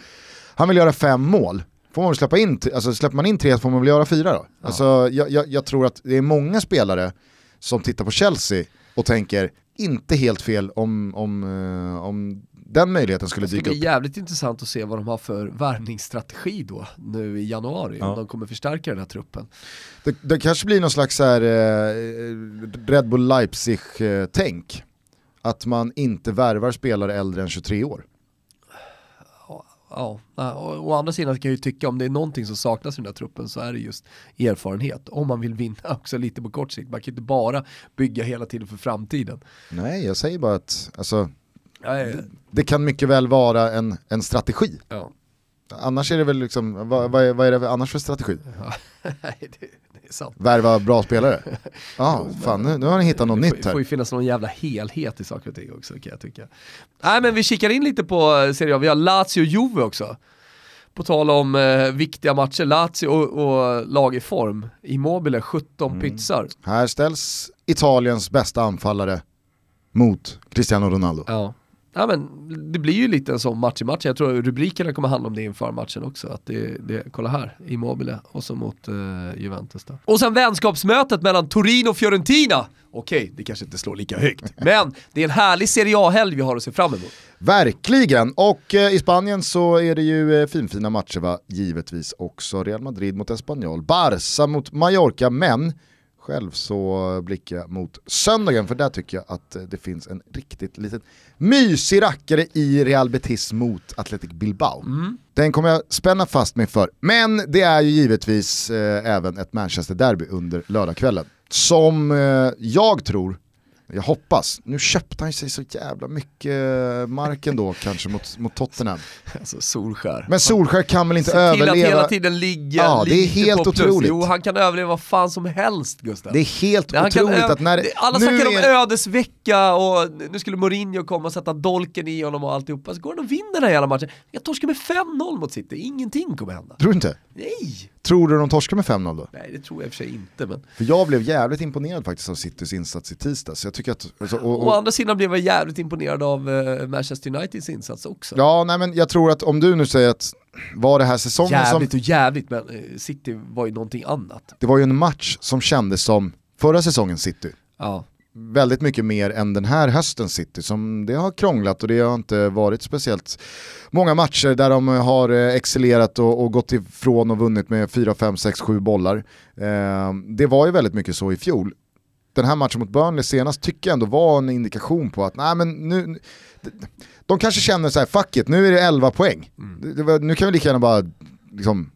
A: han vill göra fem mål. Får man släppa in, alltså släpper man in tre får man väl göra fyra då. Alltså, jag, jag, jag tror att det är många spelare som tittar på Chelsea och tänker, inte helt fel om, om, eh, om den möjligheten skulle
B: Det ska
A: dyka
B: bli
A: upp.
B: jävligt intressant att se vad de har för värvningsstrategi då nu i januari,
A: Ja.
B: om de kommer förstärka den här truppen.
A: Det, det kanske blir någon slags här, eh, Red Bull Leipzig-tänk. Att man inte värvar spelare äldre än 23 år.
B: Ja, å andra sidan kan jag ju tycka om det är någonting som saknas i den här truppen så är det just erfarenhet. Om man vill vinna också lite på kort sikt. Man kan ju inte bara bygga hela tiden för framtiden.
A: Nej, jag säger bara att alltså,
B: Ja, ja,
A: det kan mycket väl vara en, en strategi.
B: ja.
A: Annars är det väl liksom, vad, vad, är, vad är det annars för strategi?
B: Nej, det, det.
A: Värva bra spelare? Ja, fan nu, nu har ni hittat något
B: Det får,
A: nytt
B: får ju
A: här.
B: finnas någon jävla helhet i saker och ting också kan jag tycka. Nej men vi kikar in lite på eh, Serie A, vi har Lazio och Juve också. På tal om eh, viktiga matcher, Lazio och, och lag i form. Immobile 17
A: Mm.
B: pytsar.
A: Här ställs Italiens bästa anfallare mot Cristiano Ronaldo.
B: Ja. Ja men det blir ju lite en sån match i match. Jag tror rubrikerna kommer handla om det inför matchen också. Att det, det, kolla här, Immobile och så mot eh, Juventus då. Och sen vänskapsmötet mellan Torino och Fiorentina. Okej, det kanske inte slår lika högt. Men det är en härlig Serie A-helg vi har att se fram emot.
A: Verkligen, och eh, i Spanien så är det ju eh, finfina matcher va, givetvis också. Real Madrid mot Espanyol, Barca mot Mallorca, men själv så blickar jag mot söndagen för där tycker jag att eh, det finns en riktigt liten mysig rackare i Real Betis mot Athletic Bilbao. Den kommer jag spänna fast mig för, men det är ju givetvis eh, även ett Manchester-derby under lördagskvällen. Som eh, jag tror jag hoppas. Nu köpte han sig så jävla mycket mark ändå kanske mot, mot Tottenham.
B: Alltså Solskär.
A: Men Solskär kan väl inte
B: Se till att
A: överleva.
B: hela tiden ligga
A: Ja, det är helt otroligt.
B: Jo, han kan överleva vad fan som helst Gustav.
A: Det är helt
B: Han
A: otroligt att när
B: Alla
A: nu
B: snackar om
A: är-
B: ödesvecka och nu skulle Mourinho komma och sätta dolken i honom och alltihopa. Så går han och vinner den här jävla matchen. Jag torskar med 5-0 mot City, ingenting kommer hända.
A: Tror du inte?
B: Nej!
A: Tror du de torskar med 5-0 då?
B: Nej, det tror jag i och för sig inte. Men...
A: För jag blev jävligt imponerad faktiskt av Citys insats i tisdags. Jag tycker att, alltså, och,
B: Å
A: och,
B: andra sidan blev jag jävligt imponerad av eh, Manchester Uniteds insats också.
A: ja, nej, men jag tror att om du nu säger att var det här säsongen
B: jävligt
A: som...
B: och jävligt, men eh, City var ju någonting annat.
A: Det var ju en match som kändes som förra säsongens City.
B: Ja.
A: Väldigt mycket mer än den här höstens City som det har krånglat och det har inte varit speciellt många matcher där de har eh, excellerat och, och gått ifrån och vunnit med 4, 5, 6, 7 bollar. Eh, det var ju väldigt mycket så i fjol. Den här matchen mot Burnley senast tycker jag ändå var en indikation på att nej men nu, de kanske känner så här, fuck it, nu är det 11 poäng. Det, det var, nu kan vi lika gärna bara, liksom,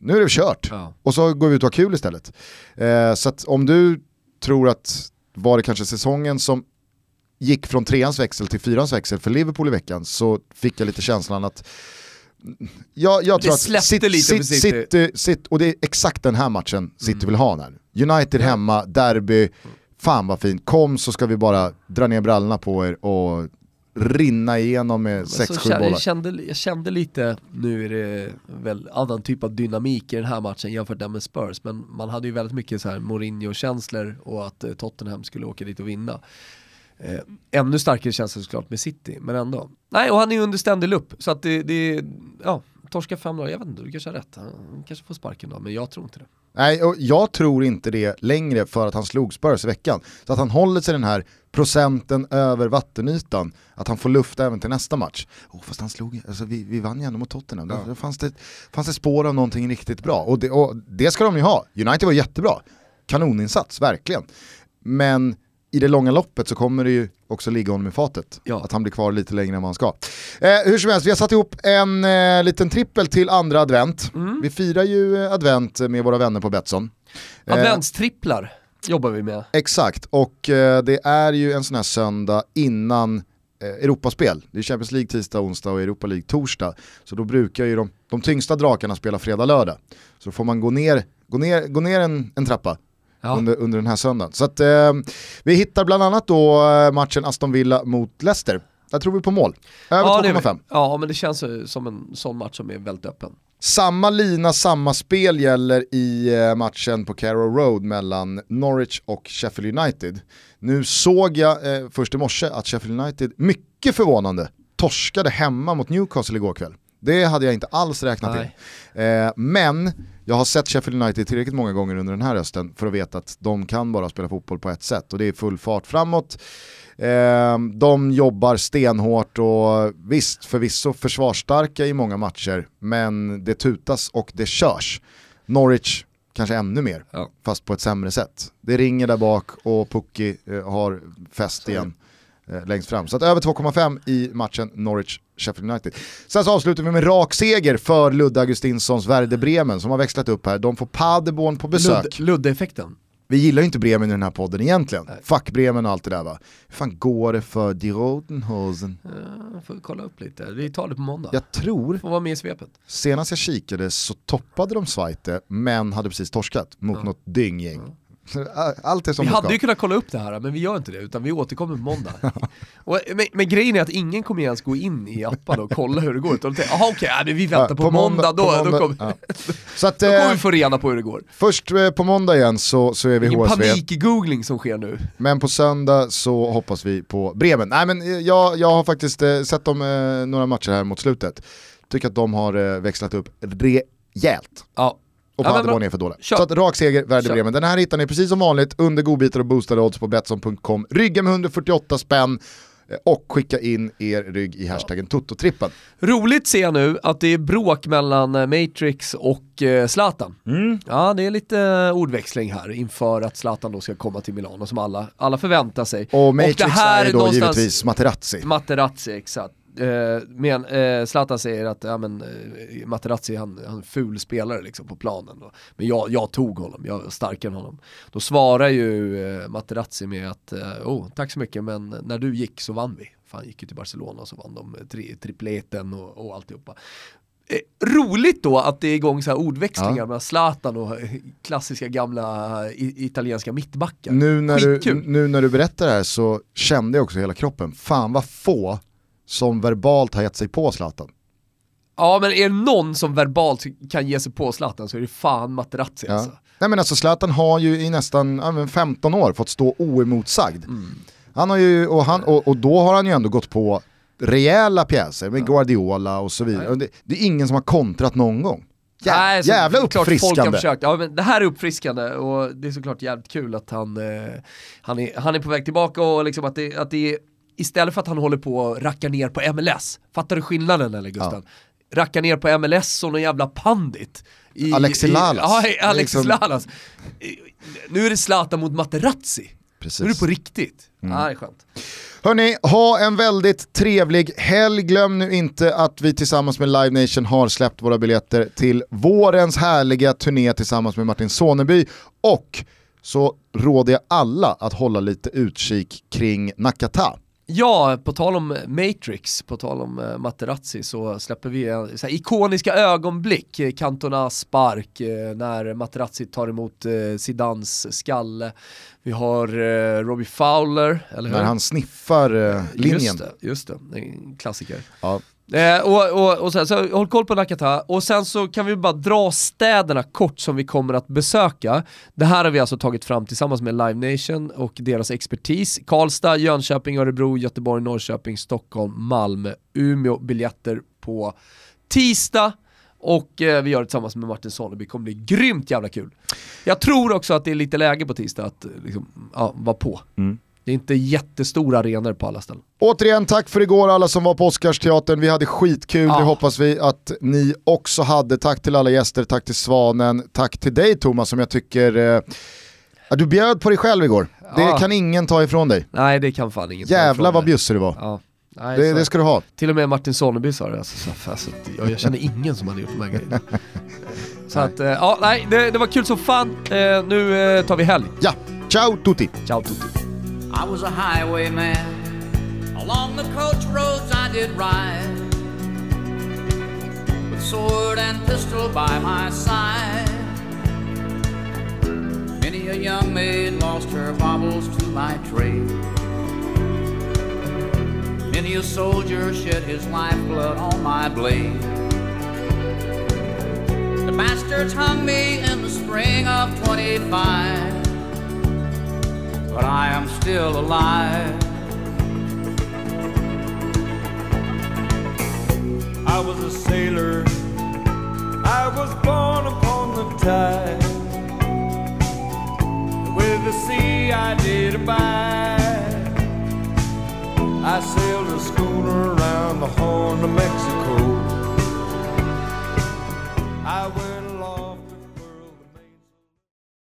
A: nu är det kört.
B: Ja.
A: Och så går vi ut och har kul istället. Eh, så att om du tror att var det kanske säsongen som gick från treans växel till fyrans växel för Liverpool i veckan så fick jag lite känslan att jag, jag
B: Det
A: tror att City,
B: lite
A: City.
B: City,
A: City, och det är exakt den här matchen City
B: Mm.
A: vill ha nu. United hemma, derby, fan vad fint. Kom så ska vi bara dra ner brallorna på er och rinna igenom med
B: Men
A: 6-7
B: så kände,
A: bollar.
B: jag, kände, jag kände lite, nu är det väl annan typ av dynamik i den här matchen jämfört med Spurs, men man hade ju väldigt mycket så här Mourinho-känslor och att eh, Tottenham skulle åka dit och vinna. Eh, ännu starkare känslor såklart med City, men ändå. Nej, och han är ju under ständig lupp, så att det, det ja, torska 5-0, jag vet inte, du kanske har rätt. Han kanske får sparken då, men jag tror inte det.
A: Nej, och jag tror inte det längre för att han slog Spurs i veckan. Så att han håller sig den här procenten över vattenytan, att han får luft även till nästa match. Oh, fast han slog, alltså vi, vi vann ju ändå mot Tottenham, ja. då fanns det, fanns det spår av någonting riktigt bra. Och det, och det ska de ju ha, United var jättebra, kanoninsats, verkligen. Men i det långa loppet så kommer det ju också ligga honom i fatet. Ja. Att han blir kvar lite längre än vad han ska. Eh, hur som helst, vi har satt ihop en eh, liten trippel till andra advent. Mm. Vi firar ju advent med våra vänner på Betsson.
B: Eh, Adventstripplar jobbar vi med.
A: Exakt, och eh, det är ju en sån här söndag innan eh, Europaspel. Det är Champions League tisdag, onsdag och Europa League torsdag. Så då brukar ju de, de tyngsta drakarna spela fredag, lördag. Så då får man gå ner, gå ner, gå ner en, en trappa ja. under, under den här söndagen. Så att, eh, vi hittar bland annat då eh, matchen Aston Villa mot Leicester. Där tror vi på mål. Över ja, 2,5.
B: Ja, men det känns som en sån match som är väldigt öppen.
A: Samma lina, samma spel gäller i eh, matchen på Carrow Road mellan Norwich och Sheffield United. Nu såg jag eh, först i morse att Sheffield United, mycket förvånande, torskade hemma mot Newcastle igår kväll. Det hade jag inte alls räknat Nej. Eh, men jag har sett Sheffield United tillräckligt många gånger under den här hösten för att veta att de kan bara spela fotboll på ett sätt och det är full fart framåt. Eh, de jobbar stenhårt och visst, förvisso försvarsstarka i många matcher, men det tutas och det körs. Norwich kanske ännu mer, ja. fast på ett sämre sätt. Det ringer där bak och Pucki eh, har fäst igen eh, längst fram. Så att över 2,5 i matchen Norwich-Sheffield United. Sen så avslutar vi med rak seger för Ludde Augustinssons Werder Bremen som har växlat upp här. De får Paderborn på besök.
B: Ludde-effekten.
A: Vi gillar ju inte Bremen i den här podden egentligen. Nej. Fuck Bremen och allt det där va. Hur fan går det för Die Rotenhosen?
B: Ja, får kolla upp lite. Vi tar det på måndag.
A: Jag tror,
B: får vara med i svepet.
A: senast jag kikade så toppade de Zweite men hade precis torskat mot ja. något dynggäng. Ja. Allt är som
B: vi hade
A: ska.
B: ju kunnat kolla upp det här men vi gör inte det utan vi återkommer på måndag. och, men, men, grejen är att ingen kommer ens gå in i appen och kolla hur det går. Jaha okej, okay, vi väntar ja, på, på, måndag, då, på måndag, då, kommer, ja. så att, då kommer vi eh, få reda på hur det går.
A: Först eh, på måndag igen så, så är vi Ingen HSV.
B: panik-googling som sker nu.
A: Men på söndag så hoppas vi på Bremen. Nej men eh, jag, jag har faktiskt sett dem några matcher här mot slutet. Tycker att de har växlat upp rejält. Ja och ja, Paderborn är för dåliga. Kör. Så att rak seger, Werder Bremen. Den här hittar ni precis som vanligt under godbitar och boostade odds på Betsson.com. Rygga med 148 spänn eh, och skicka in er rygg i hashtaggen ja. Tototrippen.
B: Roligt ser jag nu att det är bråk mellan eh, Matrix och eh, Zlatan. Mm. Ja, det är lite ordväxling här inför att Zlatan då ska komma till Milano som alla, alla förväntar sig.
A: Och Matrix och det här är då givetvis Materazzi.
B: Materazzi, exakt. Eh, men eh, Zlatan säger att ja, men, eh, Materazzi han, han är en ful spelare liksom, på planen. Då. Men jag, jag tog honom, jag är starkare än honom. Då svarar ju eh, Materazzi med att eh, oh, tack så mycket men när du gick så vann vi. Fan gick ju till Barcelona och så vann de tri tripleten och, och alltihopa. Eh, roligt då att det är igång så här ordväxlingar ja. med Zlatan och eh, klassiska gamla italienska mittbackar.
A: Nu när, du, nu när du berättar det här så kände jag också hela kroppen, fan vad få som verbalt har gett sig på Zlatan.
B: Ja men är det någon som verbalt kan ge sig på Zlatan så är det fan Materazzi ja. alltså.
A: Nej men alltså Zlatan har ju i nästan ja, 15 år fått stå oemotsagd. Mm. Han har ju, och, han, och, och då har han ju ändå gått på rejäla pjäser med ja. Guardiola och så vidare. Det, det, är ingen som har kontrat någon gång. Jä, Nej, så, jävla uppfriskande.
B: Ja, men det här är uppfriskande och det är såklart jävligt kul att han, eh, han, är, han är på väg tillbaka och liksom att det, att det är istället för att han håller på och rackar ner på MLS, fattar du skillnaden eller Gustav? Ja. Rackar ner på MLS som någon jävla pandit.
A: I, Alexi Lalas.
B: ja, Alexis liksom... Lalas. Nu är det Zlatan mot Materazzi. Precis. Nu är det på riktigt. Mm. Ja, det är skönt.
A: Hörni, ha en väldigt trevlig helg. Glöm nu inte att vi tillsammans med Live Nation har släppt våra biljetter till vårens härliga turné tillsammans med Martin Soneby och så råder jag alla att hålla lite utkik kring Nakata.
B: Ja, på tal om Matrix, på tal om uh, Materazzi så släpper vi en, så här, ikoniska ögonblick, eh, Cantona spark uh, när Materazzi tar emot uh, Zidans skalle. Vi har uh, Robbie Fowler, eller hur?
A: När han sniffar linjen.
B: Just det, just det, en klassiker. Ja. Eh, och, och, och sen, så håll koll på Nakata, och sen så kan vi bara dra städerna kort som vi kommer att besöka. Det här har vi alltså tagit fram tillsammans med Live Nation och deras expertis. Karlstad, Jönköping, Örebro, Göteborg, Norrköping, Stockholm, Malmö, Umeå, biljetter på tisdag Och eh, vi gör det tillsammans med Martin Sonneby, det kommer bli grymt jävla kul. Jag tror också att det är lite läge på tisdag att eh, liksom, ja, vara på.
A: Mm.
B: Det är inte jättestora arenor på alla ställen.
A: Återigen, tack för igår alla som var på Oscarsteatern. Vi hade skitkul,
B: Ja.
A: det hoppas vi att ni också hade. Tack till alla gäster, tack till Svanen, tack till dig Thomas som jag tycker eh, du bjöd på dig själv igår. Det kan ingen ta ifrån dig.
B: Nej det kan fan ingen
A: Jävlar vad bjussig du var.
B: Ja. Nej,
A: Det,
B: så-
A: det ska du ha.
B: Till och med Martin Sonneby sa det, alltså, så, alltså, jag, jag känner ingen som hade gjort de här grejerna. Så att, eh, ja nej, det, det var kul som fan. Eh, nu eh, tar vi helg.
A: Ja, ciao tutti!
B: Ciao tutti.
D: I was a highwayman. Along the coach roads I did ride. With sword and pistol by my side. Many a young maid lost her baubles to my trade. Many a soldier shed his lifeblood on my blade. The bastards hung me in the spring of 25 but I am still alive.
E: I was a sailor. I was born upon the tide. With the sea I did abide. I sailed a schooner around the Horn of Mexico. I went